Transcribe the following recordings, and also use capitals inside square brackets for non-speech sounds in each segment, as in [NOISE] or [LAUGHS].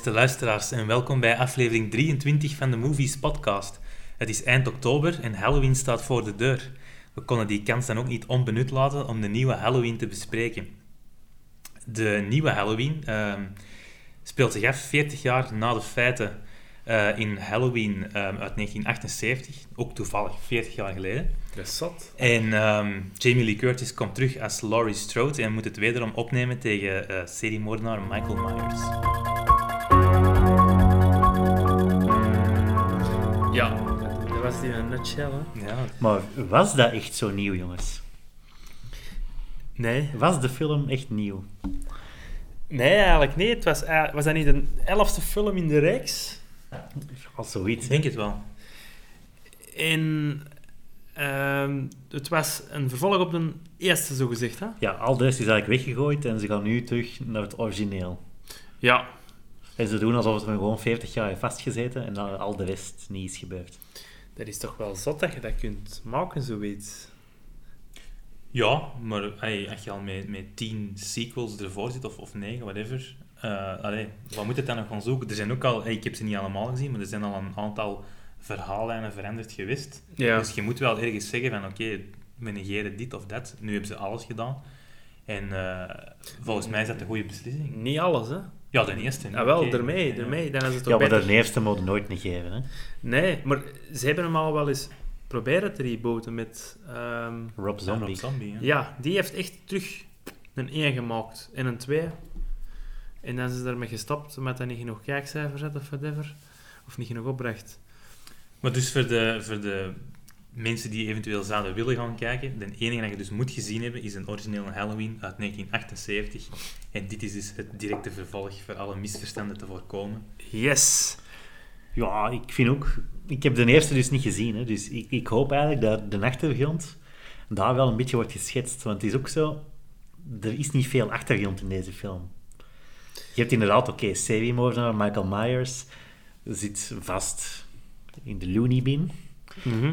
Beste luisteraars en welkom bij aflevering 23 van de Movies Podcast. Het is eind oktober en Halloween staat voor de deur. We konden die kans dan ook niet onbenut laten om de nieuwe Halloween te bespreken. De nieuwe Halloween ehm, speelt zich af 40 jaar na de feiten eh, in Halloween ehm, uit 1978, ook toevallig 40 jaar geleden. Dat is zat. En ehm, Jamie Lee Curtis komt terug als Laurie Strode en moet het wederom opnemen tegen uh, seriemoordenaar Michael Myers. Ja, dat was die in een nutshell, hè? Ja, Maar was dat echt zo nieuw, jongens? Nee. Was de film echt nieuw? Nee, eigenlijk niet. Het was, eigenlijk- was dat niet de elfste film in de reeks? Als zoiets. ik denk het wel. En ehm, het was een vervolg op de eerste, zogezegd, hè? Ja, al de rest is eigenlijk weggegooid en ze gaan nu terug naar het origineel. Ja. En ze doen alsof het er gewoon 40 jaar heeft vastgezeten en dan al de rest niet is gebeurd. Dat is toch wel zot dat je dat kunt maken, zoiets. Ja, maar hey, als je al met, met tien sequels ervoor zit, of, of negen, whatever, eh allee, wat moet het dan nog gaan zoeken? Er zijn ook al, hey, ik heb ze niet allemaal gezien, maar er zijn al een aantal verhaallijnen veranderd geweest. Ja. Dus je moet wel ergens zeggen van, oké, we negeren dit of dat. Nu hebben ze alles gedaan. En eh, volgens mij is dat een goede beslissing. Niet alles, hè? Ja, de eerste. Ja, wel, oké. daarmee. Dan is het Ja, toch maar beter. de eerste mogen nooit negeren. Hè? Nee, maar ze hebben hem al wel eens proberen te rebooten met... ehm, Rob Ja, Zombie. Rob Zombie, ja. Die heeft echt terug een 1 gemaakt en een 2. En dan is ze daarmee gestopt omdat hij niet genoeg kijkcijfers had of whatever. Of niet genoeg opbracht. Maar dus voor de, voor de mensen die eventueel zouden willen gaan kijken, de enige dat je dus moet gezien hebben, is een originele Halloween uit 1978. En dit is dus het directe vervolg voor alle misverstanden te voorkomen. Yes! Ja, ik vind ook... Ik heb de eerste dus niet gezien, hè, dus ik, ik hoop eigenlijk dat de achtergrond daar wel een beetje wordt geschetst. Want het is ook zo... Er is niet veel achtergrond in deze film. Je hebt inderdaad, oké, seriemoordenaar Michael Myers zit vast in de loony bin. Mhm.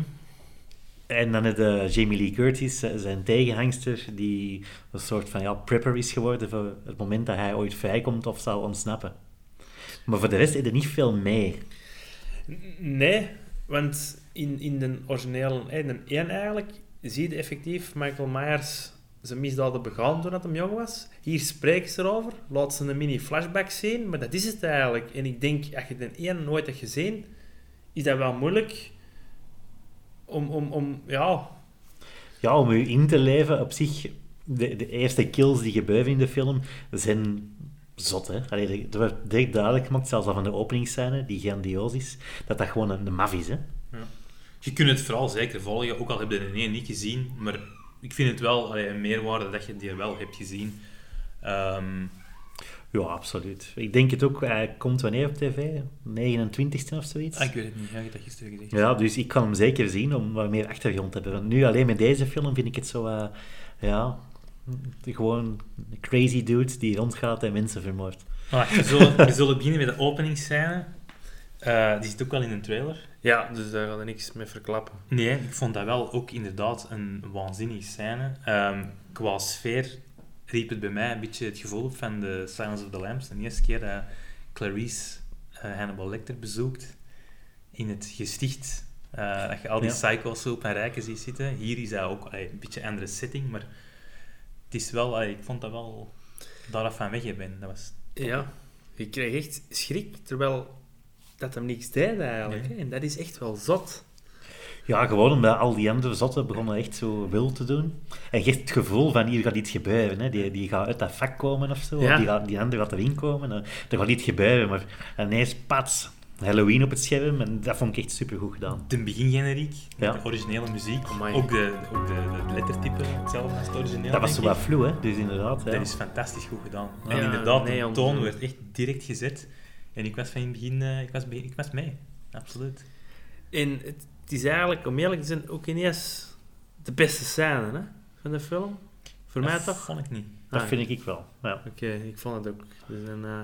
En dan heb je Jamie Lee Curtis, z- zijn tegenhangster, die een soort van ja, prepper is geworden voor het moment dat hij ooit vrijkomt of zal ontsnappen. Maar voor de rest is er niet veel mee. Nee, want in, in de originele, eh, in de 1 eigenlijk, zie je effectief Michael Myers zijn misdaden begaan toen hij jong was. Hier spreken ze erover, laat ze een mini-flashback zien, maar dat is het eigenlijk. En ik denk, als je de 1 nooit hebt gezien, is dat wel moeilijk om, om, om ja, Ja, om u in te leven op zich, de, de eerste kills die gebeuren in de film zijn zot. Hè? Allee, er werd direct duidelijk gemaakt, zelfs al van de openingsscène, die grandioos is, dat dat gewoon een, een maf is. Hè? Je kunt het vooral zeker volgen, ook al heb je de ene niet gezien, maar ik vind het wel allee, een meerwaarde dat je die wel hebt gezien. Ehm, Ja, absoluut. Ik denk het ook, hij komt wanneer op tv? 29e of zoiets? ah, ik weet het niet, ja, je hebt dat gisteren gezegd. Ja, dus ik kan hem zeker zien om wat meer achtergrond te hebben. Want nu alleen met deze film vind ik het zo, eh, ja, gewoon een crazy dude die rondgaat en mensen vermoordt. Ah, we, zullen, we zullen beginnen met de openingsscène. Eh, die zit ook wel in een trailer. ja, dus daar gaat er niks mee verklappen. Nee, ik vond dat wel ook inderdaad een waanzinnige scène. Ehm, qua sfeer riep het bij mij een beetje het gevoel op van de Silence of the Lambs. De eerste keer dat Clarice eh, Hannibal Lecter bezoekt in het gesticht. eh, dat je al die Ja. psycho's zo op een rijken ziet zitten. Hier is dat ook allee, een beetje een andere setting, maar het is wel, allee, ik vond dat wel daar van weg ben. Dat was Ja, je kreeg echt schrik, terwijl dat hem niks deed eigenlijk. Nee. En dat is echt wel zot. Ja, gewoon omdat al die andere zotten begonnen echt zo wil te doen. En je hebt het gevoel van hier gaat iets gebeuren. Hè. Die, die gaat uit dat vak komen of zo. Ja. Of die, gaat, die andere gaat erin komen. En Er gaat iets gebeuren. Maar ineens, pats, Halloween op het scherm. En dat vond ik echt supergoed gedaan. de begingeneriek, Ja. de originele muziek, Amai. ook, de, ook de, de lettertype hetzelfde als het origineel. dat was zo wat vloe, hè. Dus inderdaad, ja. Dat is fantastisch goed gedaan. En inderdaad, nee, de toon werd echt direct gezet. En ik was van in het begin, eh, ik, was, ik was mee. Absoluut. En het, is eigenlijk, om eerlijk te zijn, ook ineens de beste scène hè, van de film. Voor mij Dat toch? vond ik niet. Dat Ah, vind ik wel. Ja. Oké, ik vond het ook. Dus een, eh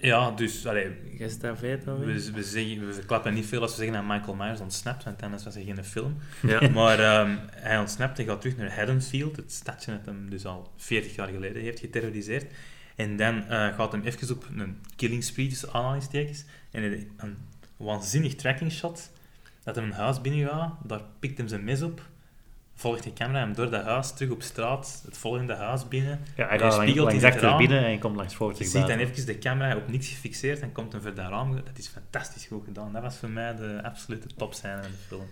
Ja, dus, allee, we, we, zeggen, we verklappen niet veel als we zeggen dat Michael Myers ontsnapt, want anders was hij geen film. Ja. [LAUGHS] Maar ehm, hij ontsnapt en gaat terug naar Haddonfield, het stadje dat hem dus al 40 jaar geleden heeft geterroriseerd. En dan eh, gaat hem even op een killing spree, tussen aanhalingstekens. En een waanzinnig tracking shot. Dat hij een huis binnengaat, daar pikt hem zijn mes op. Volgt de camera hem door dat huis, terug op straat, het volgende huis binnen. Ja, hij gaat langs, spiegelt langs achter raam. binnen en komt langs voor Je ziet dan even de camera op niks gefixeerd en komt hem voor dat raam. Dat is fantastisch goed gedaan. Dat was voor mij de absolute topscène in de film.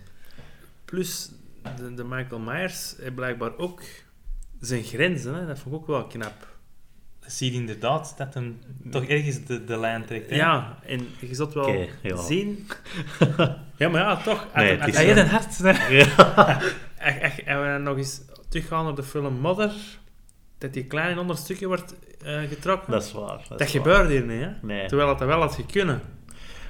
Plus, de, de Michael Myers heeft blijkbaar ook zijn grenzen. Hè? Dat vond ik ook wel knap. Dat zie je inderdaad dat hem toch ergens de, de lijn trekt. Hè? Ja, en je zult wel ja. zien... [LAUGHS] ja, maar ja, toch. Nee, als- het is- als Hij heeft een hart. hè? [LAUGHS] [LAUGHS] echt, echt, en we nog eens teruggaan op de film Mother, dat die klein in onder stukje wordt eh, getrokken. Dat is waar. Dat, Dat is waar. gebeurt hier niet, hè? Nee. Terwijl dat wel had kunnen.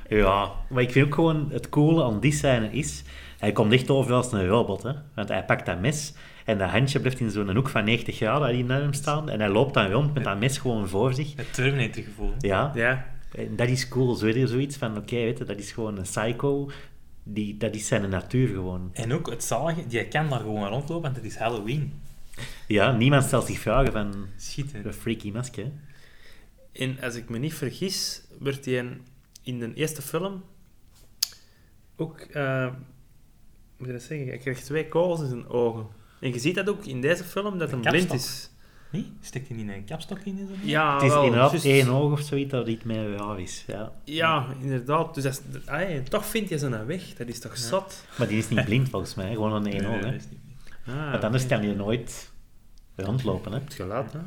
Ja, maar ik vind ook gewoon het coole aan die scène is, hij komt echt over als een robot, hè. Want hij pakt dat mes en dat handje blijft in zo'n hoek van 90 graden hij naar hem staan en hij loopt dan rond met dat mes gewoon voor zich. Het Terminator gevoel. Ja, Ja. en dat is cool. Zo weer zoiets van, oké, weet je, dat is gewoon een psycho, die, dat is zijn natuur gewoon. En ook het zalige, die kan daar gewoon rondlopen, want het is Halloween. Ja, niemand stelt zich vragen van, Schitter. een freaky masker. hè. En als ik me niet vergis, werd hij in, de eerste film ook... eh moet je dat zeggen? Hij krijgt twee kogels in zijn ogen. En je ziet dat ook in deze film, dat Een hij blind is. Nee? Steekt hij niet een kapstok in? zo? Ja, het is wel, inderdaad één oog of zoiets dat niet meer raar is. Ja. Ja, inderdaad. Dus dat is, toch vind je zijn weg. Dat is toch Ja. zat? Maar die is niet blind volgens mij, gewoon een één Nee, oog. Hè. Ah, Want anders kan je nooit rondlopen. Hè. Het geluid, hè?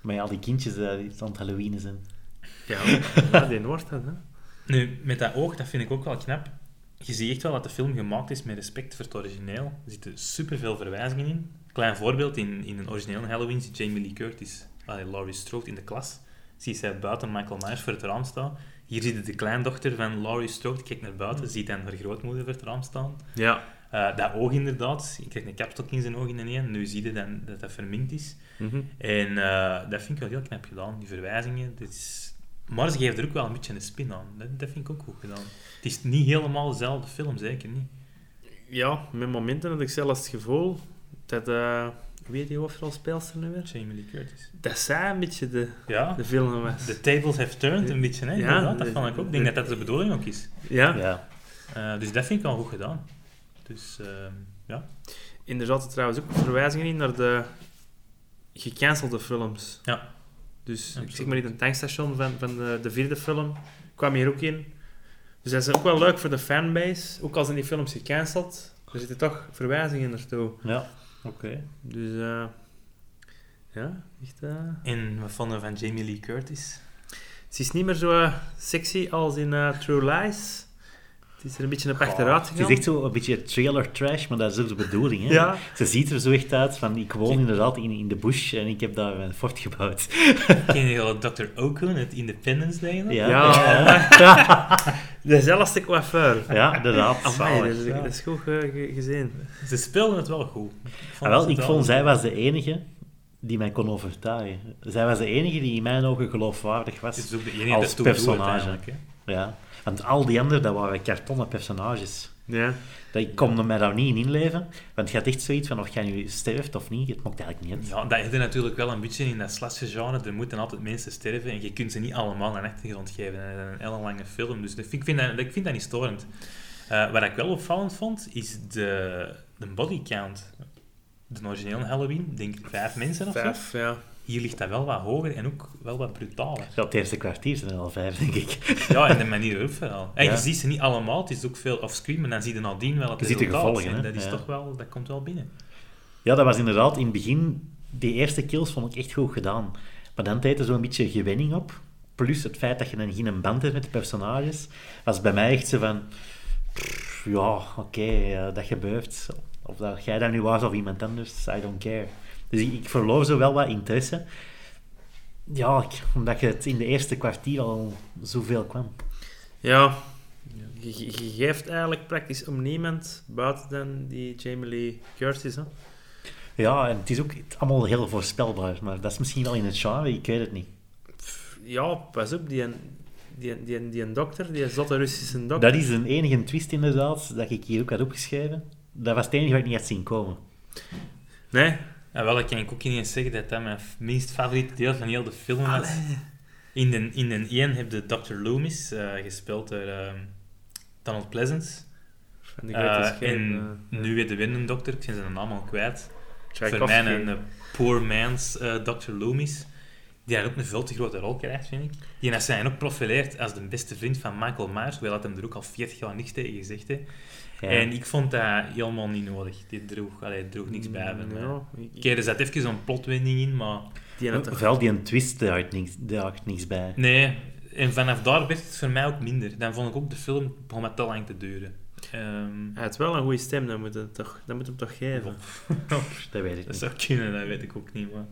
Maar ja, die kindjes eh, die aan het Halloween zijn. Ja, ja die wordt dat, hè? Nu, met dat oog, dat vind ik ook wel knap. Je ziet echt wel dat de film gemaakt is met respect voor het origineel. Er zitten superveel verwijzingen in. Klein voorbeeld, in, in een originele Halloween ziet Jamie Lee Curtis, allee, Laurie Strode in de klas. Zie je zij buiten Michael Myers voor het raam staan. Hier zie je de kleindochter van Laurie Strode, kijkt naar buiten, ziet dan haar grootmoeder voor het raam staan. Ja. Eh, dat oog inderdaad, je krijgt een kapstok in zijn oog in de een, nu zie je dan dat dat verminkt is. Mhm. En eh, dat vind ik wel heel knap gedaan, die verwijzingen. Dit is... Maar ze geven er ook wel een beetje een spin aan. Dat, dat vind ik ook goed gedaan. Het is niet helemaal dezelfde film, zeker niet. Ja, met momenten had ik zelfs het gevoel dat... eh wie heet die hoofdrolspeelster nu weer? Jamie Lee Curtis. Dat zij een beetje de, Ja, de film was. the tables have turned een beetje, hè. Ja, Inderdaad, dat de- vond ik ook. Ik denk dat dat de bedoeling ook is. Ja. Ja. Eh, dus dat vind ik wel goed gedaan. Dus, ehm, ja. En er zaten trouwens ook verwijzingen in naar de gecancelde films. Ja. Dus ik zeg maar niet een tankstation van, van de, de vierde film kwam hier ook in. Dus dat is ook wel leuk voor de fanbase. Ook al zijn die films gecanceld, er zitten toch verwijzingen naartoe. Ja, oké. Dus eh, ja, echt. eh, En wat vonden we van Jamie Lee Curtis? Ze is niet meer zo eh, sexy als in eh, True Lies. Het is er een beetje op achteruit Het gegaan. is echt zo een beetje trailer trash, maar dat is ook de bedoeling. Hè? Ja. Ze ziet er zo echt uit van, ik woon inderdaad in, in de bush en ik heb daar een fort gebouwd. [LAUGHS] Ken je al Dr. Okun, het Independence Day? nog? Ja, Ja. [LAUGHS] ja. [LAUGHS] Dezelfde coiffeur. ja inderdaad. Amai, dat, is, dat is goed ge- ge- gezien. Ze speelden het wel goed. Ah, wel, ze ik het vond, zij was de enige die mij kon overtuigen. Zij was de enige die in mijn ogen geloofwaardig was. Het is ook de enige als doet personage. Ja. Want al die anderen, dat waren kartonnen personages. Ja. Dat, ik kon er mij daar niet in inleven. Want je had echt zoiets van of jij nu sterft of niet. Het maakt eigenlijk niet uit. Ja, dat is er natuurlijk wel een beetje in dat slasher-genre. Er moeten altijd mensen sterven en je kunt ze niet allemaal een achtergrond geven. En dat is een hele lange film, dus dat vind- ik vind dat, ik vind dat niet storend. Eh, wat ik wel opvallend vond, is de, de body count. De originele Halloween, denk ik vijf mensen of zo. Vijf, ja. Hier ligt dat wel wat hoger en ook wel wat brutaler. Ja, het eerste kwartier zijn er al vijf, denk ik. Ja, en de [LAUGHS] manier waarop vooral. En Ja. je ziet ze niet allemaal, het is ook veel offscreen, maar dan zie je nadien wel het Je ziet de gevolgen, En dat is Ja. toch wel, dat komt wel binnen. Ja, dat was inderdaad in het begin... Die eerste kills vond ik echt goed gedaan. Maar dan deed er zo'n beetje gewenning op. Plus het feit dat je dan geen band hebt met de personages. Was bij mij echt zo van... pff, ja, oké, eh, dat gebeurt. Of dat jij dat nu was of iemand anders, I don't care. Dus ik, ik verloor zo wel wat interesse. Ja, ik- omdat je het in de eerste kwartier al zoveel kwam. Ja. Je, je- je geeft eigenlijk praktisch om niemand buiten dan die Jamie Lee Curtis. Hè? Ja, en het is ook allemaal heel voorspelbaar. Maar dat is misschien wel in het genre, ik weet het niet. Ja, pas op, die, die, die, die een dokter, die zotte Russische dokter. Dat is een enige twist inderdaad, dat ik hier ook had opgeschreven. Dat was het enige wat ik niet had zien komen. Nee, En wel, dat kan ik ook niet eens zeggen dat dat mijn minst favoriete deel van heel de film was. In de, in de 1 heb je Dr. Loomis, eh, gespeeld door ehm, Donald Pleasance. Eh, en eh, nu weer de winnende dokter, ik ben zijn naam al kwijt. Voor mij een poor man's Dr. Loomis. Die daar ook een veel te grote rol krijgt, vind ik. Die heeft zijn ook profileert als de beste vriend van Michael Myers, hoewel dat hem er ook al 40 jaar niks tegen gezegd heeft. Ja. En ik vond dat helemaal niet nodig. Die droeg, allee, droeg niks bij. Mm, ik- er zat even zo'n plotwending in, maar... die had toch- Vooral die een twist, daar had niks, daar had niks bij. Nee, en vanaf daar werd het voor mij ook minder. Dan vond ik ook de film begon met te lang te duren. Ehm, Hij had wel een goede stem, dat moet, het toch, dat moet hem toch geven. [LAUGHS] Dat weet ik dat niet. zou kunnen, dat weet ik ook niet. Maar...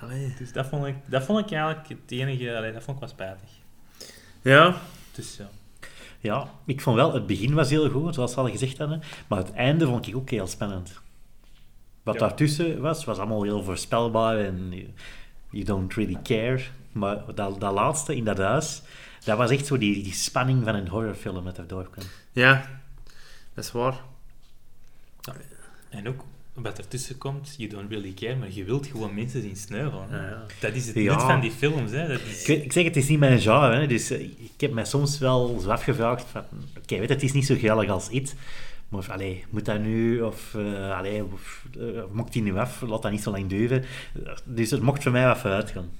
Allee. Dus dat vond, ik, dat vond ik eigenlijk het enige... Allee, dat vond ik wel spijtig. Ja, Dus ja. Ja, ik vond wel, het begin was heel goed, zoals we al gezegd hadden. Maar het einde vond ik ook heel spannend. Wat Ja. daartussen was, was allemaal heel voorspelbaar en you, you don't really care. Maar dat, dat laatste in dat huis, dat was echt zo die, die spanning van een horrorfilm dat erdoor kwam. ja, dat is waar. En ook wat ertussen komt, you don't really care, maar je wilt gewoon mensen zien sneuvelen. Ja, ja. Dat is het Ja. nut van die films. Hè. Dat is... Ik, ik zeg, het is niet mijn genre, hè, dus eh, ik heb mij soms wel zo afgevraagd van, oké, weet je, het is niet zo geweldig als It, maar allee, moet dat nu, of, eh allee, of, eh, mocht die nu af, laat dat niet zo lang duren. Dus het mocht voor mij wat vooruit gaan.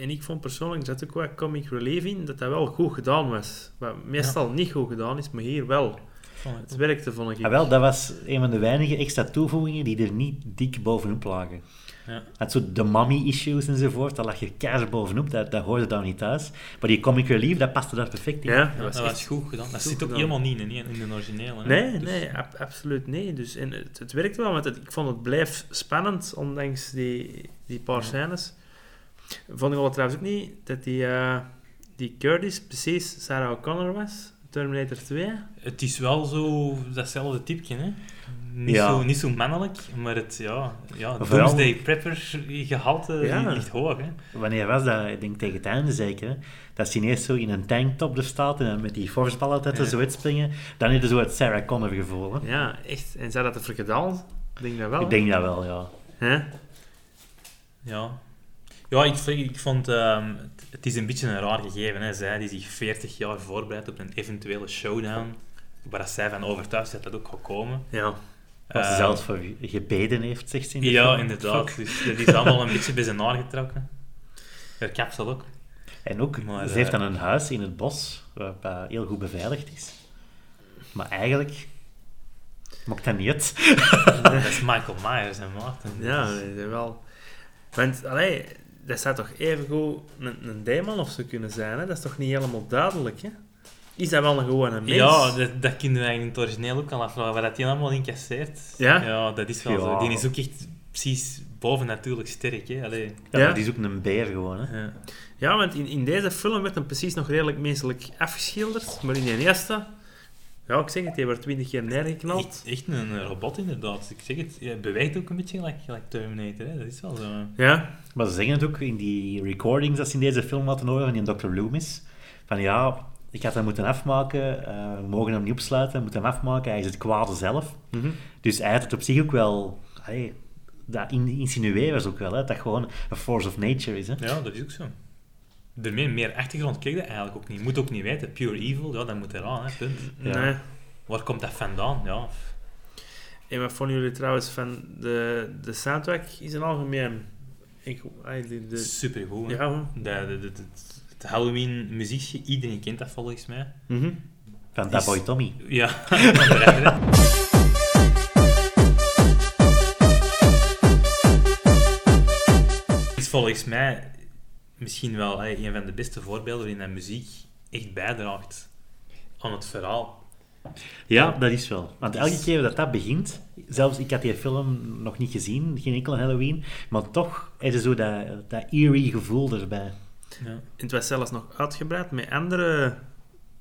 En ik vond persoonlijk, er zat ook wat comic relief in, dat dat wel goed gedaan was. Wat meestal niet goed gedaan is, maar hier wel. Het werkte, vond ik. Ah, wel, dat was een van de weinige extra toevoegingen die er niet dik bovenop lagen. Ja. Het zo de mommy-issues enzovoort, daar lag je keihard bovenop, dat, dat hoorde daar niet thuis. Maar die comic relief, dat paste daar perfect in. Ja, dat was dat echt was goed gedaan. Dat goed zit ook gedaan. helemaal niet in, in de originele. Nee, Dus- nee, ab- absoluut nee. Dus, en het, het werkte wel, want het, ik vond het bleef spannend, ondanks die, die paar Ja. scènes. Vond ik wel trouwens ook niet dat die, eh, die Curtis precies Sarah O'Connor was, Terminator 2. Het is wel zo datzelfde typje, hè? Niet, Ja. zo, niet zo mannelijk, maar het ja, ja, vooral- Doomsday Prepper gehalte Ja. ligt hoog, hè? Wanneer was dat? Ik denk tegen het einde zeker. hè. Dat ze ineens zo in een tanktop er staat en dan met die forceballen dat er Ja. zo uitspringen. Dan heb je zo het Sarah Connor gevoel. Hè? Ja, echt. En zou dat ervoor gedaan? Ik denk dat wel. Ik denk dat wel, ja. Hè? Ja. Ja, ik, vond... ehm, het, is een beetje een raar gegeven, hè? Zij die zich 40 jaar voorbereidt op een eventuele showdown, waar zij van overtuigd is dat dat ook gaat komen. Ja. Wat ze Ehm, zelfs voor gebeden heeft, zegt ze in de Ja, film. inderdaad. Dus dat is allemaal een beetje bij zijn haar getrokken. Haar kapsel ook. En ook, Maar, ze heeft eh, dan een huis in het bos, waar waar heel goed beveiligd is. Maar eigenlijk maakt dat niet uit. dat is Michael Myers en Maarten. Ja, dat is wel. Want, allee, dat zou toch evengoed een, een demon of zo kunnen zijn, hè? Dat is toch niet helemaal duidelijk, hè? Is dat wel een gewone mens? Ja, dat, dat kunnen we eigenlijk in het origineel ook al afvragen. Waar dat die allemaal incasseert. Ja? Ja, dat is wel Ja. zo. Die is ook echt precies bovennatuurlijk sterk, hè. Allee. Ja, die is ook een beer gewoon. Hè. Ja. Ja, want in, in deze film werd hem precies nog redelijk menselijk afgeschilderd, maar in de eerste... Ja, ik zeg het, die werd twintig keer neergeknald. Echt, echt een, robot, inderdaad. Ik zeg het, je beweegt ook een beetje gelijk, gelijk Terminator, hè. Dat is wel zo. Ja, Maar ze zeggen het ook in die recordings dat ze in deze film laten horen van die Dr. Loomis. Van ja, ik had hem moeten afmaken, eh, we mogen hem niet opsluiten, we moeten hem afmaken, hij is het kwade zelf. Mhm. Dus hij had het op zich ook wel... Hey, dat in- insinueren ze ook wel, hè, dat dat gewoon een force of nature is. Hè. Ja, dat is ook zo. Ermee meer achtergrond kreeg je eigenlijk ook niet. Je moet ook niet weten. Pure evil, ja, dat moet eraan, hè. Punt. Ja. nee. Waar komt dat vandaan? Ja. En wat vonden jullie trouwens van de, de soundtrack in zijn algemeen? Ik, de, de, Supergoed, hè. ja. De, de, de, de- het Halloween muziekje, iedereen kent dat volgens mij. Mhm. Van dat Is- boy Tommy. Ja, [LAUGHS] is volgens mij misschien wel hè, een van de beste voorbeelden waarin dat muziek echt bijdraagt aan het verhaal. Ja, dat is wel. Want elke Is- keer dat dat begint, zelfs ik had die film nog niet gezien, geen enkel Halloween, maar toch is er zo dat, dat eerie gevoel erbij. Ja. En het was zelfs nog uitgebreid met andere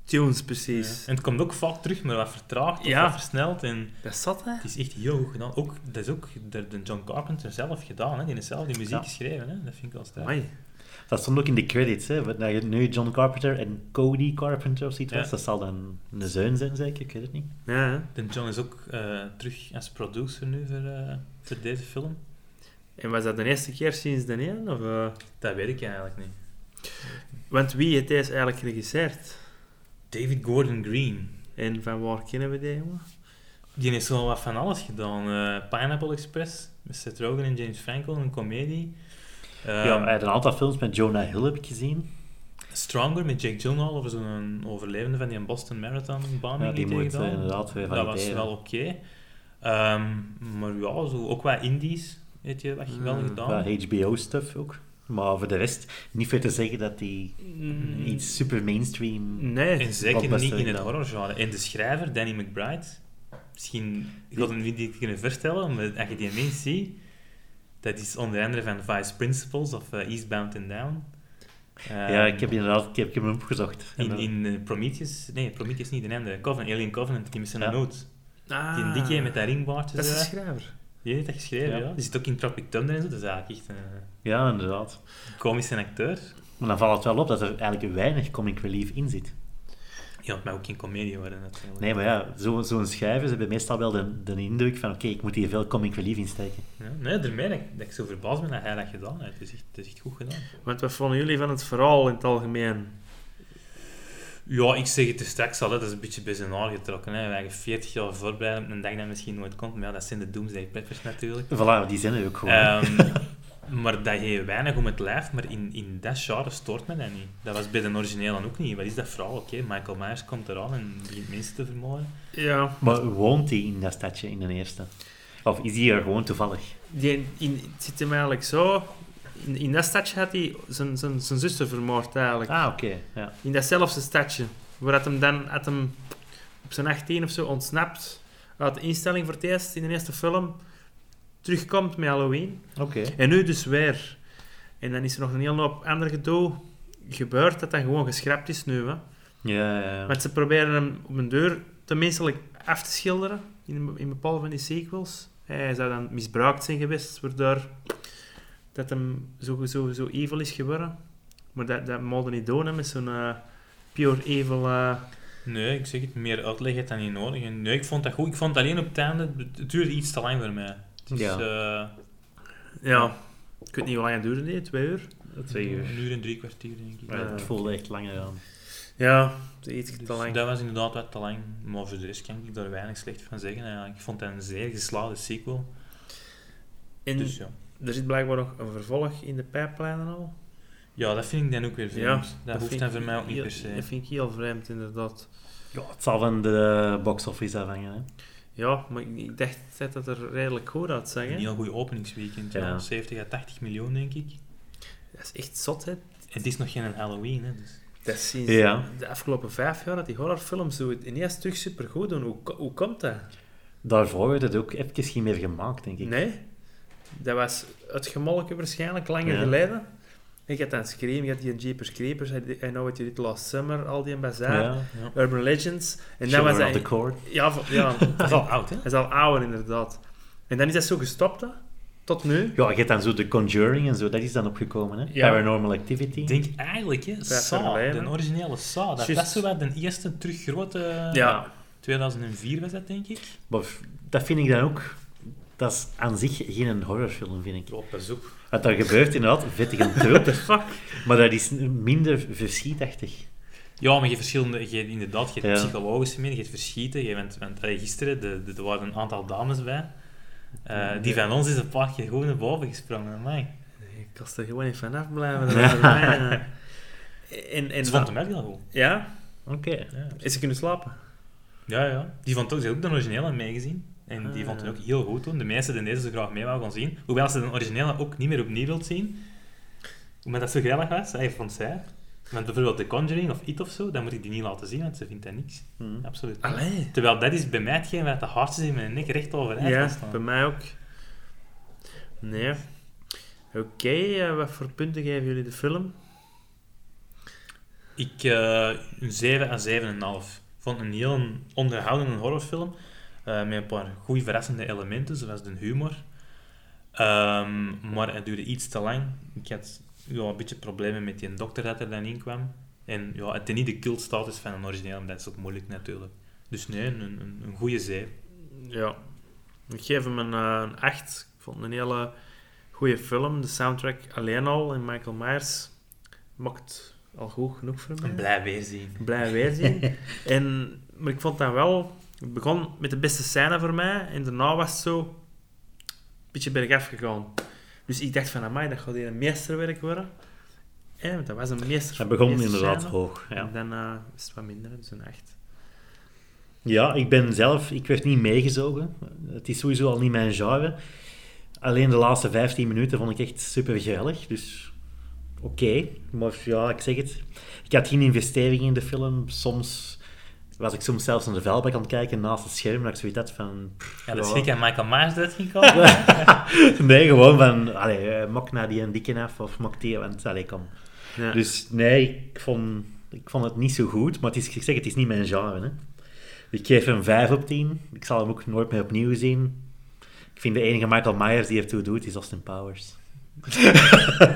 tunes, precies. En het komt ook vaak terug, maar wat vertraagd of Ja. wat versneld. En Dat zat, hè? het is echt heel goed gedaan. Ook, dat is ook de, de John Carpenter zelf gedaan. Hè. Die heeft zelf die muziek Ja. geschreven. Hè. Dat vind ik wel sterk. Dat stond ook in de credits, hè. wat- Dat je nu John Carpenter en Cody Carpenter of zoiets Ja. was. Dat zal dan een zoon zijn, zeker? Ik weet het niet. Ja, hè? De John is ook eh, terug als producer nu voor, eh, voor deze film. En was dat de eerste keer sinds de een? Of, eh? Dat weet ik eigenlijk niet. Want wie heeft deze eigenlijk geregisseerd? David Gordon Green. En van waar kennen we die, jongen? Die heeft zo wat van alles gedaan. Eh, Pineapple Express, met Seth Rogen en James Franco, een komedie. Ja, hij had een aantal films met Jonah Hill heb ik gezien. Stronger met Jake Gyllenhaal over zo'n overlevende van die Boston Marathon bombing Ja, die die moet eh, gedaan. inderdaad weer Dat was wel oké. Ehm, maar ja, zo, ook wat indies, weet je, wat je wel Mm, gedaan. HBO-stuff ook. Maar voor de rest, niet veel te zeggen dat hij Mm, iets super mainstream... Nee. En zeker niet in het horrorgenre. En de schrijver, Danny McBride, misschien ik had hem niet kunnen vertellen, maar als je die mens ziet, dat is onder andere van Vice Principles of eh, Eastbound and Down. ja, Ehm, ik heb inderdaad ik heb, ik heb hem opgezocht. In, in eh, Prometheus, nee, Prometheus niet, de andere, Covenant, Alien Covenant, die met zijn Ja. noot. Ah, Die dikke met dat ringbaardje. Dat is de schrijver. Die heeft dat geschreven, Ja. ja. Die zit ook in Tropic Thunder en zo, dat is eigenlijk echt een Ja, inderdaad. komische acteur. Maar dan valt het wel op dat er eigenlijk weinig comic relief in zit. Ja, het mag ook geen comedie worden natuurlijk. Nee, maar ja, zo- zo'n schrijver, ze hebben meestal wel de, de indruk van oké, ik moet hier veel comic relief in steken. Ja, nee, daarmee dat, ik- dat ik zo verbaasd ben dat hij dat gedaan heeft. Het is echt, het is echt goed gedaan. Want wat vonden jullie van het verhaal in het algemeen? Ja, ik zeg het er straks al, hè, dat is een beetje bij zijn haar getrokken. Hè. We hebben 40 jaar voorbereid op een dag dat misschien nooit komt. Maar ja, dat zijn de Doomsday Preppers natuurlijk. Voilà, die zijn er ook gewoon. Ehm, [LAUGHS] maar dat je weinig om het lijf, maar in, in dat genre stoort me dat niet. Dat was bij de originele ook niet. Wat is dat verhaal? Oké, Michael Myers komt eraan en begint mensen te vermoorden. Ja, Maar woont hij in dat stadje in de eerste? Of is hij er gewoon toevallig? die, in, het zit hem eigenlijk zo... In, in dat stadje had hij zijn, zijn, zijn zuster vermoord eigenlijk. Ah, oké. Ja. In datzelfde stadje. Waar dat hem dan had hem op zijn 18 of zo ontsnapt uit de instelling voor het eerst in de eerste film. Terugkomt met Halloween. Oké. En nu dus weer. En dan is er nog een hele hoop ander gedoe gebeurd dat dan gewoon geschrapt is nu. Hè. Ja, ja, ja. Want ze proberen hem op een deur te menselijk af te schilderen in, in bepaalde van die sequels. Hij zou dan misbruikt zijn geweest, waardoor dat hem zo, zo, zo evil is geworden. Maar dat, dat mogen niet doen hè, met zo'n eh, pure evil... eh, Nee, ik zeg het, meer uitleg dan niet nodig. Nee, ik vond dat goed. Ik vond het alleen op het einde, het duurde iets te lang voor mij. Het is, Ja. eh, ja, ik weet niet hoe lang het duurde, die, twee uur? Twee uur. Een uur en drie kwartier, denk ik. Het voelde echt langer aan. Ja, iets Dus te lang. Dat was inderdaad wat te lang, maar voor de rest kan ik daar weinig slecht van zeggen. eigenlijk. Ik vond het een zeer geslaagde sequel. En Dus ja. er zit blijkbaar nog een vervolg in de pijplijnen al. ja, dat vind ik dan ook weer vreemd. Ja, dat, hoeft dan voor mij ook niet heel- per se. Dat vind ik heel vreemd, inderdaad. Ja, het zal van de box office afhangen. Hè. Ja, maar ik- dacht dat het er redelijk goed uitzag. Een hè. heel goed openingsweekend, ja. Ja. 70 à 80 miljoen, denk ik. Dat is echt zot, hè. Het is nog geen Halloween, hè. Dus. Dat is sinds Ja. de afgelopen vijf jaar dat die horrorfilms zo ineens terug supergoed doen. Hoe, hoe komt dat? Daarvoor werd het ook even geen meer gemaakt, denk ik. Nee? Dat was uitgemolken waarschijnlijk, langer Ja. geleden. Ik had dan Scream, je had die Jeepers Creepers, I Know What You Did Last Summer, al die Bazaar, Ja. Ja. Urban Legends. En dan was dat... the Court. Ja, ja, [LAUGHS] Dat is al oud, hè? dat is al ouder inderdaad. En dan is dat zo gestopt, hè? Tot nu. Ja, je hebt dan zo The Conjuring en zo, dat is dan opgekomen, hè? Ja. Paranormal Activity. Ik denk eigenlijk, hè, Saw, de originele Saw, dat, is zo wat de eerste terug grote... Ja. 2004 was dat, denk ik. Maar dat vind ik dan ook... Dat is aan zich geen horrorfilm, vind ik. Op bezoek. Wat daar gebeurt inderdaad, vettig en maar dat is minder verschietachtig. Ja, maar je hebt verschillende... Je, hebt inderdaad, je hebt Ja. psychologische meer, je hebt verschieten. Je bent, allee, gisteren, de, de, er waren een aantal dames bij. Eh, die van ons is een paar keer gewoon naar boven gesprongen. Amai. Ik kan er gewoon niet vanaf blijven. [LAUGHS] eh. en, en, Ze vond hem echt heel goed. Ja? Oké. Ja, Is ze kunnen slapen? ja. ja. Die vond ook, ze heeft ook de originele meegezien. En die Ah. vond het ook heel goed toen. De meeste die deze zo graag mee wou gaan zien. Hoewel ze de originele ook niet meer opnieuw wilt zien. Omdat dat zo geilig was, hij vond zij. Want bijvoorbeeld The Conjuring of It of zo, dan moet ik die niet laten zien, want ze vindt dat niks. Hm. Absoluut. Allee. Terwijl dat is bij mij hetgeen waar de hartjes in mijn nek recht overeind Ja, staan. bij mij ook. Nee. Oké, eh, wat voor punten geven jullie de film? Ik, eh, een 7 à 7,5. Ik vond het een heel onderhoudende horrorfilm. Eh, met een paar goede verrassende elementen, zoals de humor. Ehm, maar het duurde iets te lang. Ik had ja, een beetje problemen met die dokter dat er dan in kwam. En ja, het is niet de cultstatus van een origineel, maar dat is ook moeilijk natuurlijk. Dus nee, een, een, een goede 7. Ja. Ik geef hem een, eh, een 8. Ik vond het een hele goede film. De soundtrack alleen al en Michael Myers maakt al goed genoeg voor mij. Een blij weerzien. Blij weerzien. [LAUGHS] en, maar ik vond dat wel... Het begon met de beste scène voor mij en daarna was het zo... Een beetje bergaf gegaan. Dus ik dacht van, amai, dat gaat hier een meesterwerk worden. En want dat was een meester. Het begon meester inderdaad scène. hoog. Ja. En dan is het wat minder, dus een 8. ja, ik ben zelf... Ik werd niet meegezogen. Het is sowieso al niet mijn genre. Alleen de laatste 15 minuten vond ik echt super geweldig. Dus oké. Maar ja, ik zeg het. Ik had geen investering in de film. Soms was ik soms zelfs naar de vuilbak aan het kijken naast het scherm. Dat ik zoiets had van... pff, Ja, ja. schrik aan Michael Myers ging komen. [LAUGHS] nee, gewoon van... Allee, eh, mok naar die een dikke af of mok die... Want, allee, kom. Ja. Dus nee, ik vond, ik vond het niet zo goed. Maar het is, ik zeg, het is niet mijn genre. Hè. Ik geef hem 5 op 10. Ik zal hem ook nooit meer opnieuw zien. Ik vind de enige Michael Myers die ertoe doet, is Austin Powers. [LAUGHS]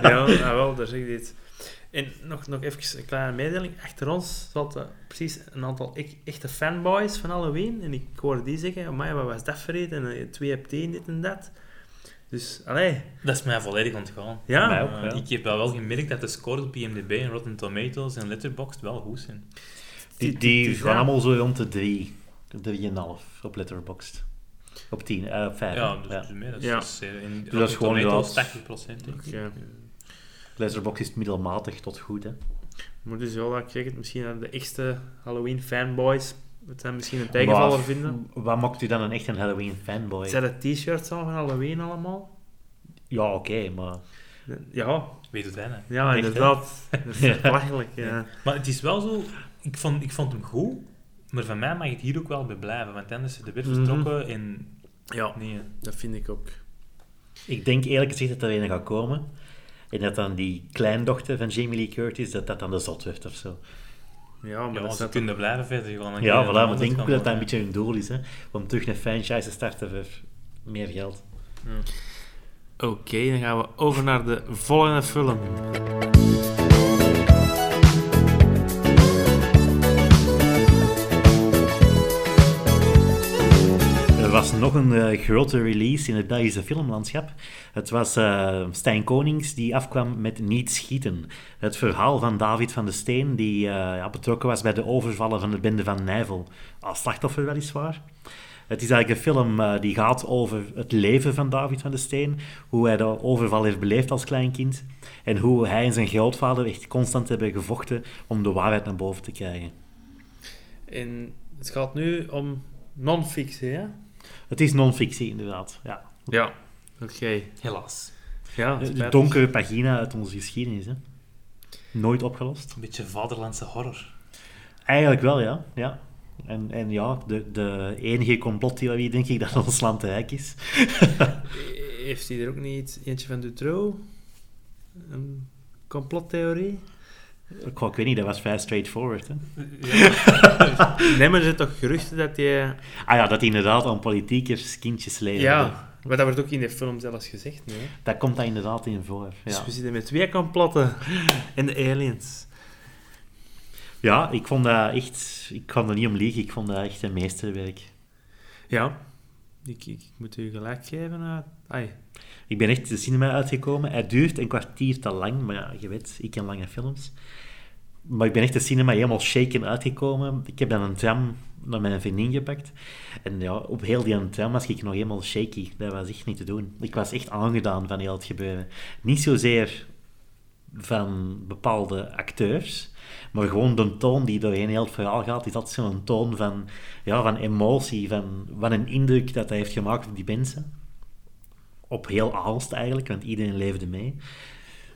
ja, nou wel, daar zeg ik dit. En nog, nog even een kleine mededeling. Achter ons zat precies een aantal e- echte fanboys van Halloween. En ik hoorde die zeggen, amai, wat was dat voor? En eh, 2 op 10, dit en dat. Dus, allee. Dat is mij volledig ontgaan. Ja. Mij ook, ja. Ik heb wel wel gemerkt dat de scores op IMDb en Rotten Tomatoes en Letterboxd wel goed zijn. Die, die gaan allemaal zo rond de 3, 3,5 op Letterboxd. Op 10, eh, op 5. Ja, dus meer. Dat is, Ja. dat is, gewoon Tomatoes inderdaad- 80% denk ik. Ja. Letterboxd is middelmatig tot goed. Hè. Maar dus wel, ik zeg het, misschien aan de echte Halloween fanboys. Het zijn misschien een tegenvaller vinden. Wat maakt u dan een echt een Halloween fanboy? Zijn dat t-shirts al van Halloween allemaal? Ja, oké, maar... Ja, Weet het bijna. ja Echt, inderdaad. Dat is [LAUGHS] belachelijk, ja. Maar het is wel zo, ik vond, ik vond hem goed, maar van mij mag het hier ook wel bij blijven, want dan is ze er weer Mhm. vertrokken en Ja, nee. dat vind ik ook. Ik denk eerlijk gezegd dat er een gaat komen. En dat dan die kleindochter van Jamie Lee Curtis, dat dat dan de zot wordt of zo. Ja, maar Ja, dat ze kunnen blijven verder gaan. Ja, voilà, maar ik denk ook dat dat een beetje hun doel is. Hè? Om terug een franchise te starten voor meer geld. Oké, dan gaan we over naar de volgende film. Was nog een eh, grote release in het Belgische filmlandschap. Het was eh, Stijn Konings die afkwam met Niet Schieten. Het verhaal van David van de Steen, die eh, betrokken was bij de overvallen van de bende van Nijvel. Als slachtoffer weliswaar. Het is eigenlijk een film die gaat over het leven van David van de Steen. Hoe hij de overval heeft beleefd als klein kind. En hoe hij en zijn grootvader echt constant hebben gevochten om de waarheid naar boven te krijgen. En het gaat nu om non-fictie, hè? Het is non-fictie, inderdaad. Ja. Ja. Oké. Helaas. Ja, De donkere pagina uit onze geschiedenis. Hè? Nooit opgelost. Een beetje vaderlandse horror. Eigenlijk wel, ja. ja. En, en ja, de, de enige complottheorie denk ik dat [LAUGHS] ons land rijk is. Heeft hij er ook niet eentje van Dutroux? Een complottheorie? Ik, ik weet niet, dat was vrij straightforward. Hè? [LAUGHS] Nee, maar er zijn toch geruchten dat hij... Ah ja, dat hij inderdaad aan politiekers kindjes leverde. Ja, maar dat wordt ook in de film zelfs gezegd, nee. Dat komt daar inderdaad in voor. Ja, Dus we zitten met twee complotten. En de aliens. ja ik vond dat echt... Ik kan er niet om liegen, ik vond dat echt een meesterwerk. Ja. Ik, ik moet u gelijk geven. Ai. Ik ben echt de cinema uitgekomen. Hij duurt een kwartier te lang, maar je weet, ik ken lange films. Maar ik ben echt de cinema helemaal shaken uitgekomen. Ik heb dan een tram naar mijn vriendin gepakt. En ja, op heel die tram was ik nog helemaal shaky. Dat was echt niet te doen. Ik was echt aangedaan van heel het gebeuren. Niet zozeer van bepaalde acteurs, maar gewoon de toon die doorheen heel het verhaal gaat, is altijd zo'n toon van, ja, van emotie, van wat een indruk dat hij heeft gemaakt op die mensen op heel Aalst eigenlijk, want iedereen leefde mee.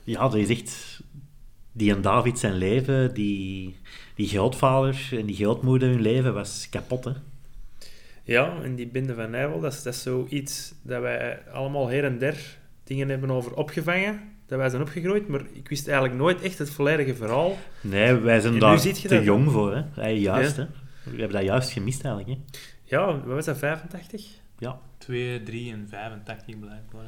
Ja, dat is echt... Die en David zijn leven, die, die grootvader en die grootmoeder hun leven was kapot, hè. Ja, en die binden van Nijvel, dat is, dat is zoiets dat wij allemaal her en der dingen hebben over opgevangen. Dat wij zijn opgegroeid, maar ik wist eigenlijk nooit echt het volledige verhaal. Nee, wij zijn En daar te dat, jong voor, hè. Juist, Ja. hè. We hebben dat juist gemist, eigenlijk, hè. Ja, wat was dat, 85? Ja. 2, 3 en 85 blijkbaar.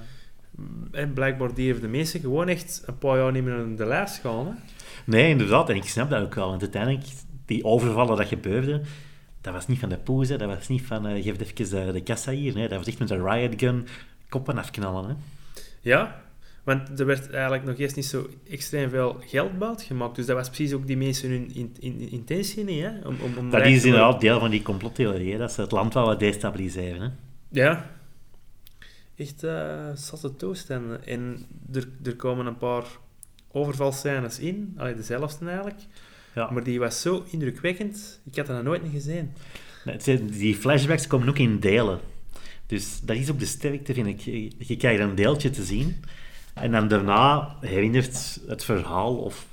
En blijkbaar die de meesten gewoon echt een paar jaar niet meer naar de lijst gaan. Hè? Nee, inderdaad. En ik snap dat ook wel. Want uiteindelijk, die overvallen dat gebeurde, dat was niet van de poes, hè. Dat was niet van, eh geef even de, de kassa hier. Nee, dat was echt met een riot gun koppen afknallen, hè. Ja, Want er werd eigenlijk nog eens niet zo extreem veel geld buiten gemaakt. Dus dat was precies ook die mensen hun in, in- intentie niet, hè? Om, om, om Dat is inderdaad deel van die complottheorie, hè, dat ze het land wel wat destabiliseren. Hè. Ja. Echt eh zatte toestanden. En er, er komen een paar overvalscènes in. Allee, dezelfde eigenlijk. Ja. Maar die was zo indrukwekkend. Ik had dat nog nooit niet gezien. Nee, Die flashbacks komen ook in delen. Dus dat is ook de sterkte, vind ik. Je- Je krijgt een deeltje te zien. En dan daarna herinnert het verhaal of,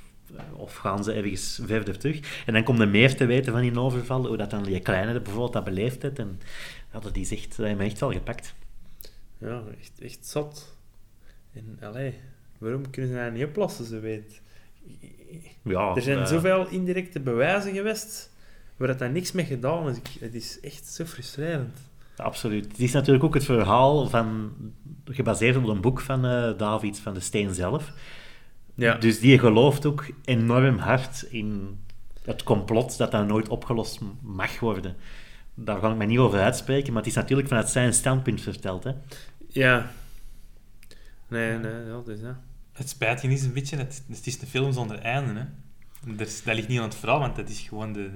of gaan ze ergens verder terug. En dan komt er meer te weten van die overval. Hoe dat dan die kleine bijvoorbeeld dat beleefd heeft. En ja, dat is echt, dat heeft me echt wel gepakt. Ja, echt, echt zat. En allee, waarom kunnen ze dat niet oplossen, zo weet? Ja, Er zijn eh, zoveel indirecte bewijzen geweest waar dat daar niks mee gedaan is. Het is echt zo frustrerend. Absoluut. Het is natuurlijk ook het verhaal van, gebaseerd op een boek van eh, David van de Steen zelf. Ja. Dus die gelooft ook enorm hard in het complot dat dat nooit opgelost mag worden. Daar ga ik me niet over uitspreken, maar het is natuurlijk vanuit zijn standpunt verteld. Hè. Ja. Nee, nee, ja, dus ja. Het spijt je is een beetje, het, het is een film zonder einde. Hè. Is- dat ligt niet aan het verhaal, want dat is gewoon de...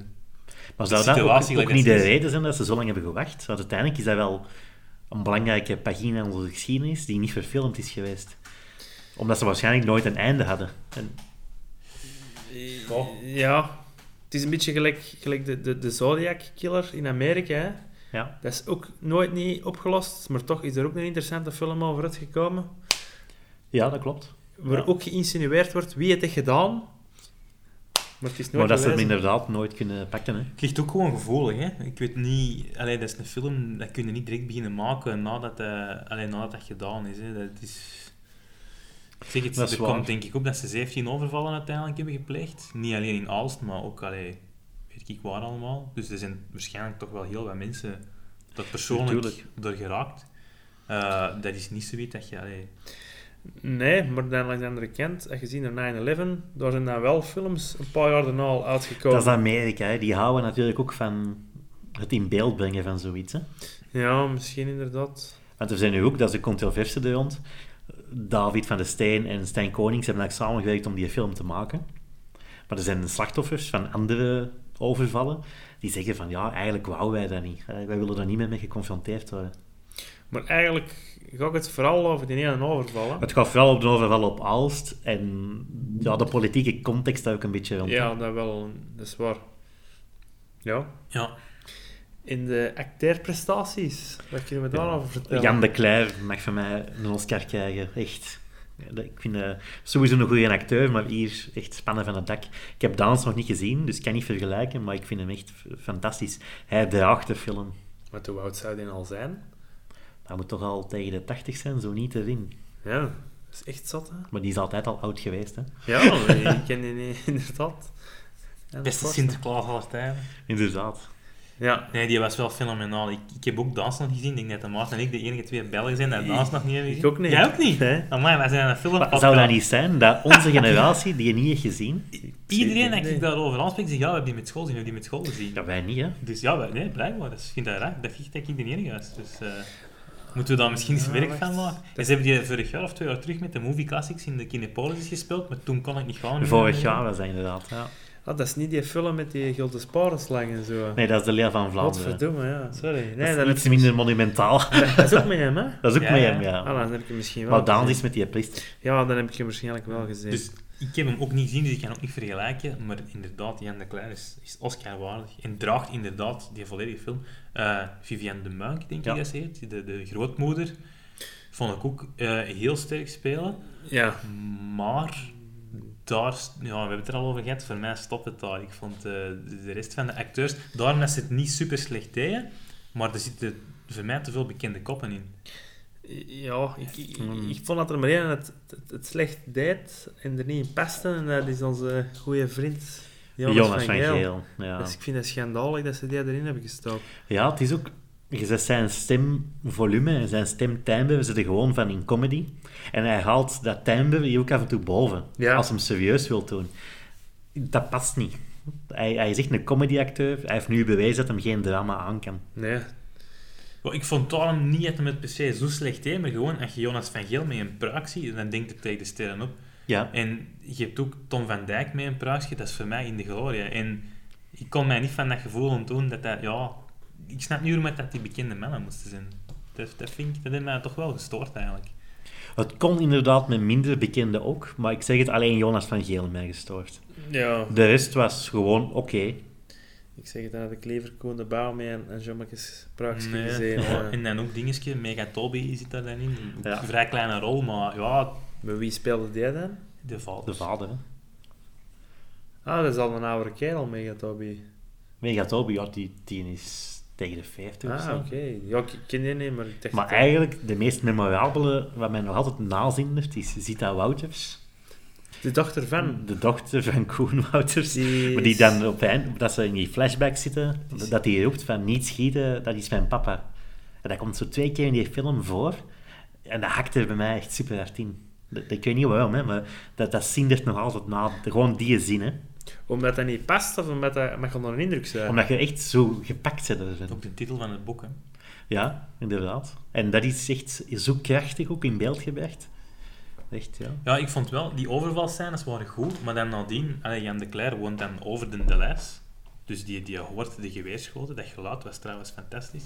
Maar De zou dat ook, ook niet dat de is. reden zijn dat ze zo lang hebben gewacht? Want uiteindelijk is dat wel een belangrijke pagina in onze geschiedenis die niet verfilmd is geweest. Omdat ze waarschijnlijk nooit een einde hadden. En, Ja. Het is een beetje gelijk, gelijk de, de, de Zodiac Killer in Amerika. Hè? ja. Dat is ook nooit niet opgelost, maar toch is er ook een interessante film over uitgekomen. ja, dat klopt. Waar Ja. ook geïnsinueerd wordt wie het heeft gedaan. Maar het is nooit Maar dat ze het bewezen. inderdaad nooit kunnen pakken. Hè. Het ligt ook gewoon gevoelig, hè. Ik weet niet... Allee, dat is een film, dat kun je niet direct beginnen maken nadat, eh allee, nadat dat gedaan is, hè. Dat is... Zeg het, Dat er waar. komt denk ik op dat ze 17 overvallen uiteindelijk hebben gepleegd. Niet alleen in Aalst, maar ook, allee, weet ik waar allemaal. Dus er zijn waarschijnlijk toch wel heel wat mensen dat persoonlijk Natuurlijk. door geraakt. Eh, dat is niet zoiets dat je... Allee, Nee, maar dan langs de andere kant, als je ziet naar 9-11, daar zijn dan wel films een paar jaar daarna al uitgekomen. Dat is Amerika. Hè. Die houden natuurlijk ook van het in beeld brengen van zoiets. Hè. Ja, misschien inderdaad. Want er zijn nu ook, dat is de controverse er rond. David van de Steen en Stijn Konings hebben eigenlijk samengewerkt om die film te maken. Maar er zijn slachtoffers van andere overvallen die zeggen van ja, eigenlijk wouden wij dat niet. Eh, Wij willen er niet meer mee geconfronteerd worden. Maar eigenlijk gaat het vooral over die ene overval. Hè? Het gaat vooral op de overval op Aalst en ja, de politieke context daar ook een beetje rond. Ja, dat wel. Dat is waar. Ja. ja, In de acteerprestaties, wat kunnen we daarover vertellen? Jan de Cler mag van mij een Oscar krijgen. Echt. Ik vind eh, sowieso een goede acteur, maar hier echt spannen van het dak. Ik heb Dans nog niet gezien, dus ik kan niet vergelijken, maar ik vind hem echt fantastisch. Hij draagt de film. Maar hoe oud zou die al zijn? Hij moet toch al tegen de 80 zijn, zo niet erin. Ja, dat is echt zat, hè? Maar die is altijd al oud geweest, hè? Ja, ik ken die niet, [LAUGHS] inderdaad. Beste Sinterklaas aller tijden. Inderdaad. Ja, Nee, die was wel fenomenaal. Ik, ik heb ook Dans nog gezien. Ik denk dat de Maarten en ik de enige twee Belgen zijn die Dans nog niet hebben ik gezien. ook niet. Jij ook niet? Nee. Amai, wij zijn een film Maar zou dat niet zijn dat onze [LAUGHS] generatie die niet heeft gezien? Iedereen dat ik daarover aanspreek, zegt ja, we hebben die met school gezien, we hebben die met school gezien. Ja, wij niet, hè? Dus ja, wij, nee, blijkbaar. Dus ik vind dat raar. Dat vind dat ik de enige was. Dus eh, moeten we daar misschien eens Ja, werk van maken. En ze hebben die vorig jaar of twee jaar terug met de movie classics in de Kinepolis gespeeld, maar toen kon ik niet gaan. Vorig jaar was dat inderdaad, ja. Ah, dat is niet die film met die gulden sparenslang en zo. Nee, dat is de leer van Vlaanderen. Godverdomme, ja. Sorry. Nee, dat is iets minder monumentaal. [LAUGHS] Dat is ook met hem, hè? Dat is ook Ja, met ja. hem, ja. Ah, dan heb ik hem misschien wel Maar Daan is met die priester. Ja, dan heb ik hem waarschijnlijk wel gezien. Dus ik heb hem ook niet gezien, dus ik kan ook niet vergelijken. Maar inderdaad, Jan de Cler is, is Oscar-waardig. En draagt inderdaad die volledige film. Eh Viviane de Muink, denk Ja. ik dat ze heet. De, de grootmoeder. Vond ik ook eh, heel sterk spelen. Ja. Maar daar, ja, we hebben het er al over gehad, voor mij stopt het daar. Ik vond eh, de, de rest van de acteurs, daarom dat ze het niet super slecht deden, maar er zitten voor mij te veel bekende koppen in. Ja, ik, ik, ik vond dat er maar één het, het, het slecht deed en er niet in paste. En dat is onze goede vriend Jonas, Jonas, van van Geel. Geel. Ja. Dus ik vind het schandalig dat ze die erin hebben gestoken. ja, het is ook... Je zegt zijn stemvolume en zijn stemtimbre zitten gewoon van in comedy. En hij haalt dat timbre hier ook af en toe boven. Ja. Als hij hem serieus wil doen. Dat past niet. Hij, hij is echt een comedyacteur. Hij heeft nu bewezen dat hij geen drama aan kan. Nee. Ik vond daarom niet dat hem het per se zo slecht deed, maar gewoon als je Jonas van Geel met een pruik ziet, dan denkt het tegen de sterren op. Ja. En je hebt ook Tom van Dijk met een pruikje, dat is voor mij in de gloria. En ik kon mij niet van dat gevoel ontdoen dat dat, ja... Ik snap niet waarom dat die bekende mannen moesten zijn. Dat, dat vind ik, dat heeft mij toch wel gestoord eigenlijk. Het kon inderdaad met minder bekende ook, maar ik zeg het alleen Jonas van Geel mij gestoord. Ja. De rest was gewoon oké. Ik zeg het, dan had ik liever Koen de Bouw mee en, en Jommekes Praagje Nee. gezien. Ja, eh. en dan ook dingetje, Megatobi zit daar dan in. Ja. Een vrij kleine rol, maar ja, Maar wie speelde die dan? de vader. De vader, hè. Ah, dat is al een oude kerel, Megatobi. Megatobi, ja, die, die is tegen de 50 of Ah, zo. oké. Ja, ik ken die niet, maar ik dacht... Maar eigenlijk, de meest memorabele, wat mij nog altijd nazindert, is Zita Wouters. De dochter van... De dochter van Koen Wouters. Die Maar die is- dan op eind, dat ze in die flashback zitten, dat hij roept van niet schieten, dat is mijn papa. En dat komt zo twee keer in die film voor. En dat hakt er bij mij echt super hard in. Dat, ik weet niet waarom, hè, maar dat, dat zindert nog altijd na. Gewoon die zin, hè. Omdat dat niet past, of omdat dat mag onder een indruk zijn? Omdat je echt zo gepakt zit ervan. Ook de titel van het boek, hè. Ja, inderdaad. En dat is echt zo krachtig ook in beeld gebracht. Echt, ja. Ja, ik vond wel, die overvalscènes waren goed, maar dan nadien, allee, Jan de Cler woont dan over de Deleuze. Dus die, die hoort de geweerschoten. Dat geluid was trouwens fantastisch.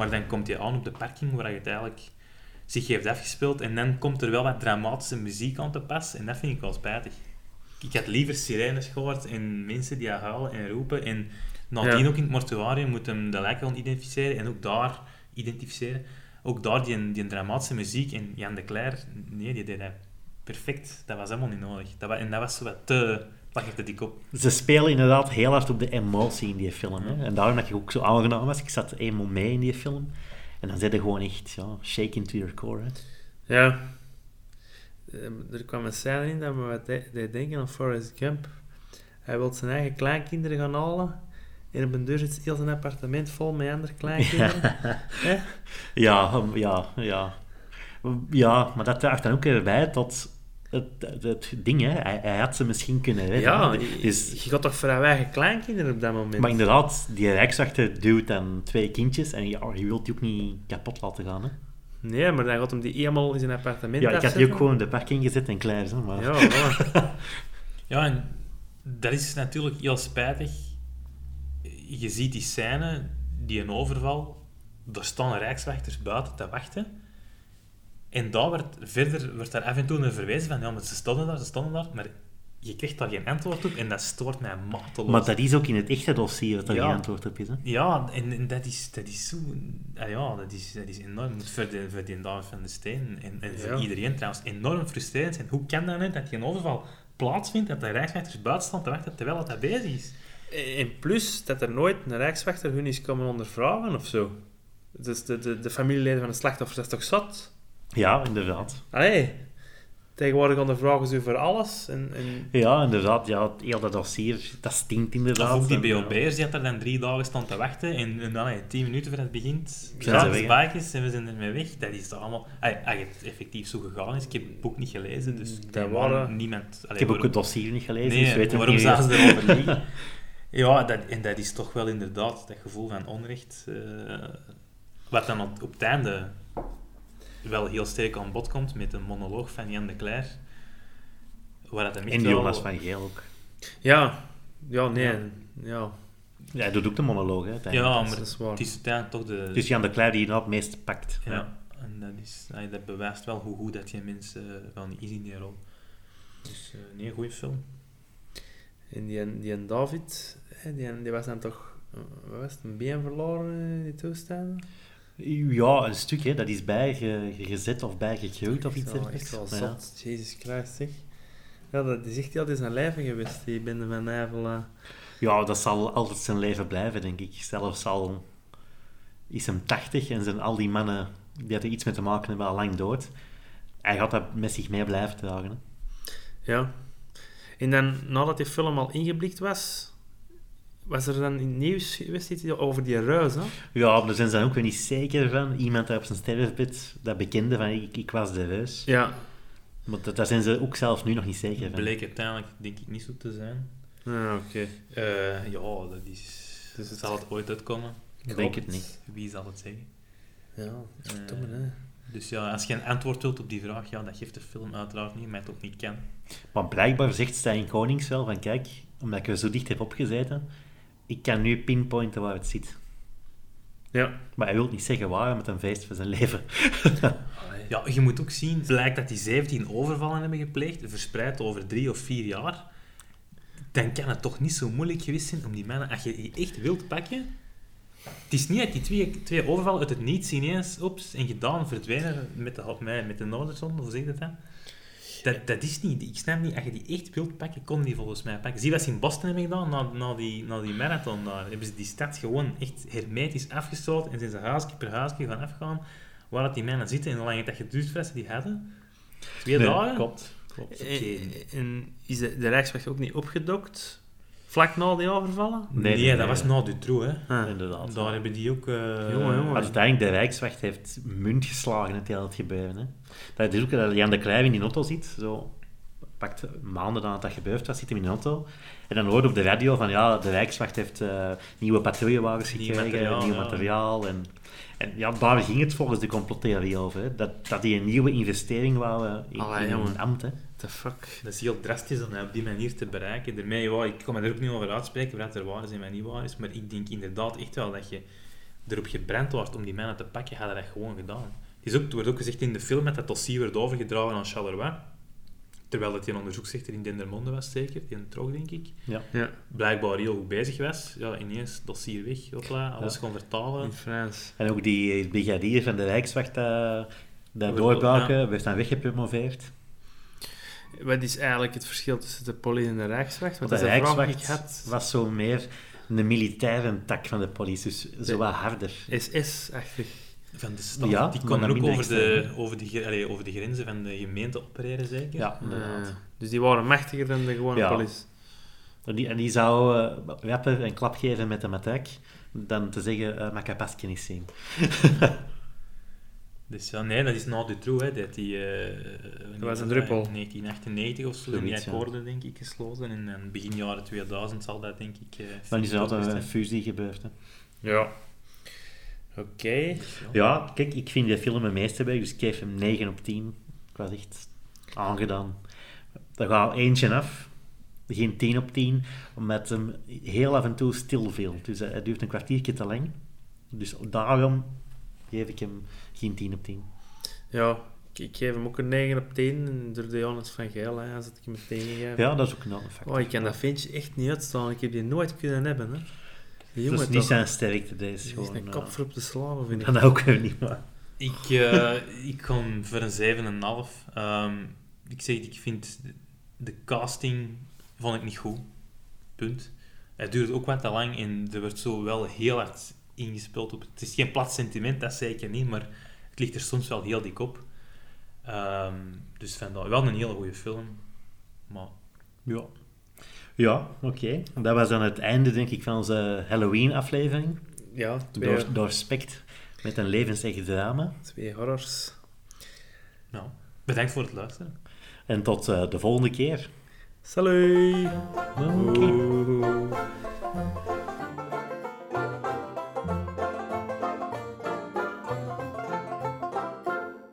Maar dan komt hij aan op de parking waar hij het eigenlijk zich heeft afgespeeld en dan komt er wel wat dramatische muziek aan te pas en dat vind ik wel spijtig. Ik had liever sirenes gehoord en mensen die huilen en roepen en nadien Ja. ook in het mortuarium moet hem de lijken identificeren en ook daar identificeren. Ook daar die, die dramatische muziek en Jan de Cler, nee, die deed dat perfect. Dat was helemaal niet nodig. Dat was, en dat was zo wat te plakje te dik op. Ze spelen inderdaad heel hard op de emotie in die film. Hè? En daarom dat ik ook zo aangenaam was. Ik zat eenmaal mee in die film. En dan zit je gewoon echt ja, shaken to your core. Hè? Ja. Ehm, Er kwam een scène in dat me wat de- deed denken aan Forrest Gump. Hij wil zijn eigen kleinkinderen gaan halen. En op een deur zit heel zijn appartement vol met andere kleinkinderen. [LAUGHS] Ja, um, ja, ja. Ja, maar dat draagt dan ook erbij tot het, het, het ding, hè. Hij, hij had ze misschien kunnen redden. Ja, je, dus, je gaat toch voor je eigen kleinkinderen op dat moment? maar inderdaad, die rijkswachter duwt dan twee kindjes en ja, je wilt die ook niet kapot laten gaan. Hè. Nee, maar dan gaat hem die eenmaal in zijn appartement Ja, ik had die ook gewoon in de parking gezet en klaar. Hè, maar... Ja, voilà. [LAUGHS] Ja, en dat is natuurlijk heel spijtig. Je ziet die scène, die een overval, er staan rijkswachters buiten te wachten. En daar werd, verder werd daar af en toe naar verwezen van, ja, maar ze stonden daar, ze stonden daar, maar je krijgt daar geen antwoord op en dat stoort mij mateloos. Maar dat is ook in het echte dossier dat er Ja. geen antwoord op is. Hè. Ja, en, en dat, is, dat is zo... ah ja, dat is, dat is enorm. moet voor, de, voor die David van de Steen en, en voor iedereen trouwens enorm frustrerend zijn. Hoe kan dat net dat geen overval plaatsvindt, dat de rijkswachters buiten staan te wachten terwijl het dat bezig is? En plus dat er nooit een rijkswachter hun is komen ondervragen of zo. Dus de, de, de familieleden van de slachtoffers, dat is toch zat? Ja, inderdaad. Allee, tegenwoordig ondervragen ze u voor alles. En, en Ja, inderdaad. Ja, het- heel dat dossier, dat stinkt inderdaad. Of ook die. BOB'ers die had er dan drie dagen staan te wachten en, en dan hey, tien minuten voor het begint, Zijn zijn ze baakjes en we zijn ermee weg. Dat is allemaal... Ay, Als het effectief zo gegaan is, ik heb het boek niet gelezen, dus Dat neem waren- niemand... allee, Ik heb ook het dossier niet gelezen, Nee, dus weet waarom niet. zouden ze erover liegen? [LAUGHS] Ja, dat, en dat is toch wel inderdaad dat gevoel van onrecht, eh, wat dan op, op het einde wel heel sterk aan bod komt met een monoloog van Jan de Cler, waar dat hem En wel- Jonas van Geel ook. ja, ja, nee, Ja. ja. Ja, hij doet ook de monoloog, hè. Ja, dat maar is waar. het is uiteindelijk toch de... Dus Jan de Cler die het meest pakt. ja, en dat, is, dat bewijst wel hoe goed dat je mensen uh, wel niet is in die rol. Dus eh, nee, goede film. En die, die en David, die, die was dan toch, eh, wat was het, een been verloren in die toestanden? Ja, een stuk, hè. Dat is bijgezet of bijgegroeid of iets dergelijks. Echt wel Ja. Jezus Christus, zeg. Ja, dat is echt altijd zijn leven geweest, die Bende van Nijvel. Ja, dat zal altijd zijn leven blijven, denk ik. Zelfs al is hem 80 en zijn al die mannen die er iets mee te maken hebben al lang dood. Hij gaat dat met zich mee blijven dragen. Hè. Ja. En dan, nadat die film al ingeblikt was, Was er dan in het nieuws geweest iets over die ruis, hè? Ja, maar daar zijn ze dan ook weer niet zeker van. Iemand daar op zijn sterfbed, dat bekende van ik, ik was de reus. Ja. Maar dat, daar zijn ze ook zelf nu nog niet zeker van. Bleek uiteindelijk denk ik niet zo te zijn. Ah, oké. Eh, ja, dat is... Dus het- Zal het ooit uitkomen? Ik denk het niet. Wie zal het zeggen? Ja, Eh, hè. Dus ja, als je een antwoord wilt op die vraag, ja, dat geeft de film uiteraard niet, maar het ook niet kan. Maar blijkbaar zegt Stijn Konings wel van kijk, omdat ik er zo dicht heb opgezeten, ik kan nu pinpointen waar het zit. Ja. Maar hij wil niet zeggen waar, met een feest van zijn leven. [LAUGHS] Ja, je moet ook zien, het blijkt dat die 17 overvallen hebben gepleegd, verspreid over drie of vier jaar. Dan kan het toch niet zo moeilijk geweest zijn om die mannen, als je die echt wilt pakken... Het is niet dat die twee, twee overvallen uit het niets ineens ops en gedaan verdwijnen met de, met, met de Noorderzon, hoe zeg je dat dan? Dat, dat is niet, ik snap niet, als je die echt wilt pakken, kon die volgens mij pakken. Zie wat ze in Boston hebben gedaan, na, na, die, na die marathon daar. Hebben ze die stad gewoon echt hermetisch afgesloten en zijn ze huisje per huisje gaan afgaan waar dat die mannen zitten en hoe lang het dat geduurd die hadden. Twee Nee, dagen? Klopt. klopt. Oké. En, en is de, de ook niet opgedokt? Vlak na die overvallen? Nee, Nee, nee, dat was na Dutroux, hè. Ah. Inderdaad. Daar hebben die ook... eh, Jongen, jongen. Uiteindelijk, de Rijkswacht heeft munt geslagen in het hele gebeuren. Hè. Dat is ook dat Jan de Cruijff in die auto zit, zo pakt maanden nadat dat gebeurd was, zit hij in de auto. En dan hoorde op de radio van, ja, de Rijkswacht heeft eh, nieuwe patrouillewagens Nieuw gekregen, materiaal, nieuw ja. materiaal. En, en ja, daar ging het volgens de complottheorie over. Hè. Dat, dat die een nieuwe investering wou in, Allee, in een ambt. Hè. The fuck? Dat is heel drastisch om dat op die manier te bereiken. Daarmee, ja, ik kan me er ook niet over uitspreken wat er waar is en wat niet waar is, maar ik denk inderdaad echt wel dat je erop gebrand wordt om die mannen te pakken, had hij dat gewoon gedaan. Het, is ook, het wordt ook gezegd in de film dat dat dossier werd overgedragen aan Charleroi, terwijl het een onderzoeksrechter in Dendermonde was, zeker, die trok, denk ik. Ja. Ja, Blijkbaar heel goed bezig was. Ja, ineens dossier weg, hopla, alles Ja. gewoon vertalen. in Frans. En ook die brigadier van de Rijkswacht uh, dat Ja. doorbraken, werd dan weggepromoveerd. Wat is eigenlijk het verschil tussen de politie en de Rijkswacht? Want de is een vraag die Rijkswacht ik had. was zo meer een militaire tak van de politie, dus zo De- wat harder. SS-achtig. Van de stad. Ja, die konden dan ook over de, over, de, allee, over de grenzen van de gemeente opereren, zeker? Ja, inderdaad. Ah, dus die waren machtiger dan de gewone Ja. politie. En die, en die zou uh, rappen en klap geven met de matraak, dan te zeggen, uh, pasje niet zien. [LAUGHS] Dus ja, nee, dat is na Dutroux, hè. Dat, die, eh, Dat was een druppel. In 1998 of zo, zijn die ja. akkoorden, denk ik, gesloten. En, en begin jaren 2000 zal dat, denk ik... eh, Dan is er altijd een fusie gebeurd. Hè. Ja. Oké. Ja. Kijk, ik vind die film een meesterwerk, dus ik geef hem 9 op 10. Ik was echt aangedaan. Er gaat eentje af, geen 10 op 10, omdat hem heel af en toe stil viel. Dus hij hij duurt een kwartiertje te lang. Dus daarom geef ik hem geen 10 op 10. Ja, ik, ik geef hem ook een 9 op 10. En door de Jonas van Geel, hè, als ik hem meteen geef. Ja, dat is ook een andere factor. Oh, ik kan dat ventje echt niet uitstaan. Ik heb die nooit kunnen hebben. Hè. Die dat jongen is niet toch. zijn sterkte, deze is gewoon. een eh, kop voor op de slaven, vind [LAUGHS] ik. Dat ook weer niet, maar... Ik, eh, ik ga hem voor een 7,5. Ehm ik zeg, ik vind de, casting vond ik niet goed. Punt. Het duurt ook wat te lang en er wordt zo wel heel hard ingespeeld op. Het is geen plat sentiment, dat zeker niet, maar het ligt er soms wel heel dik op. Ehm, dus vandaar wel een hele goede film. Maar Ja. Ja, oké. Dat was dan het einde, denk ik, van onze Halloween-aflevering. Ja, twee, Door, doorspekt met een levensecht drama. twee horrors. nou, bedankt voor het luisteren. En tot eh, de volgende keer. Salut!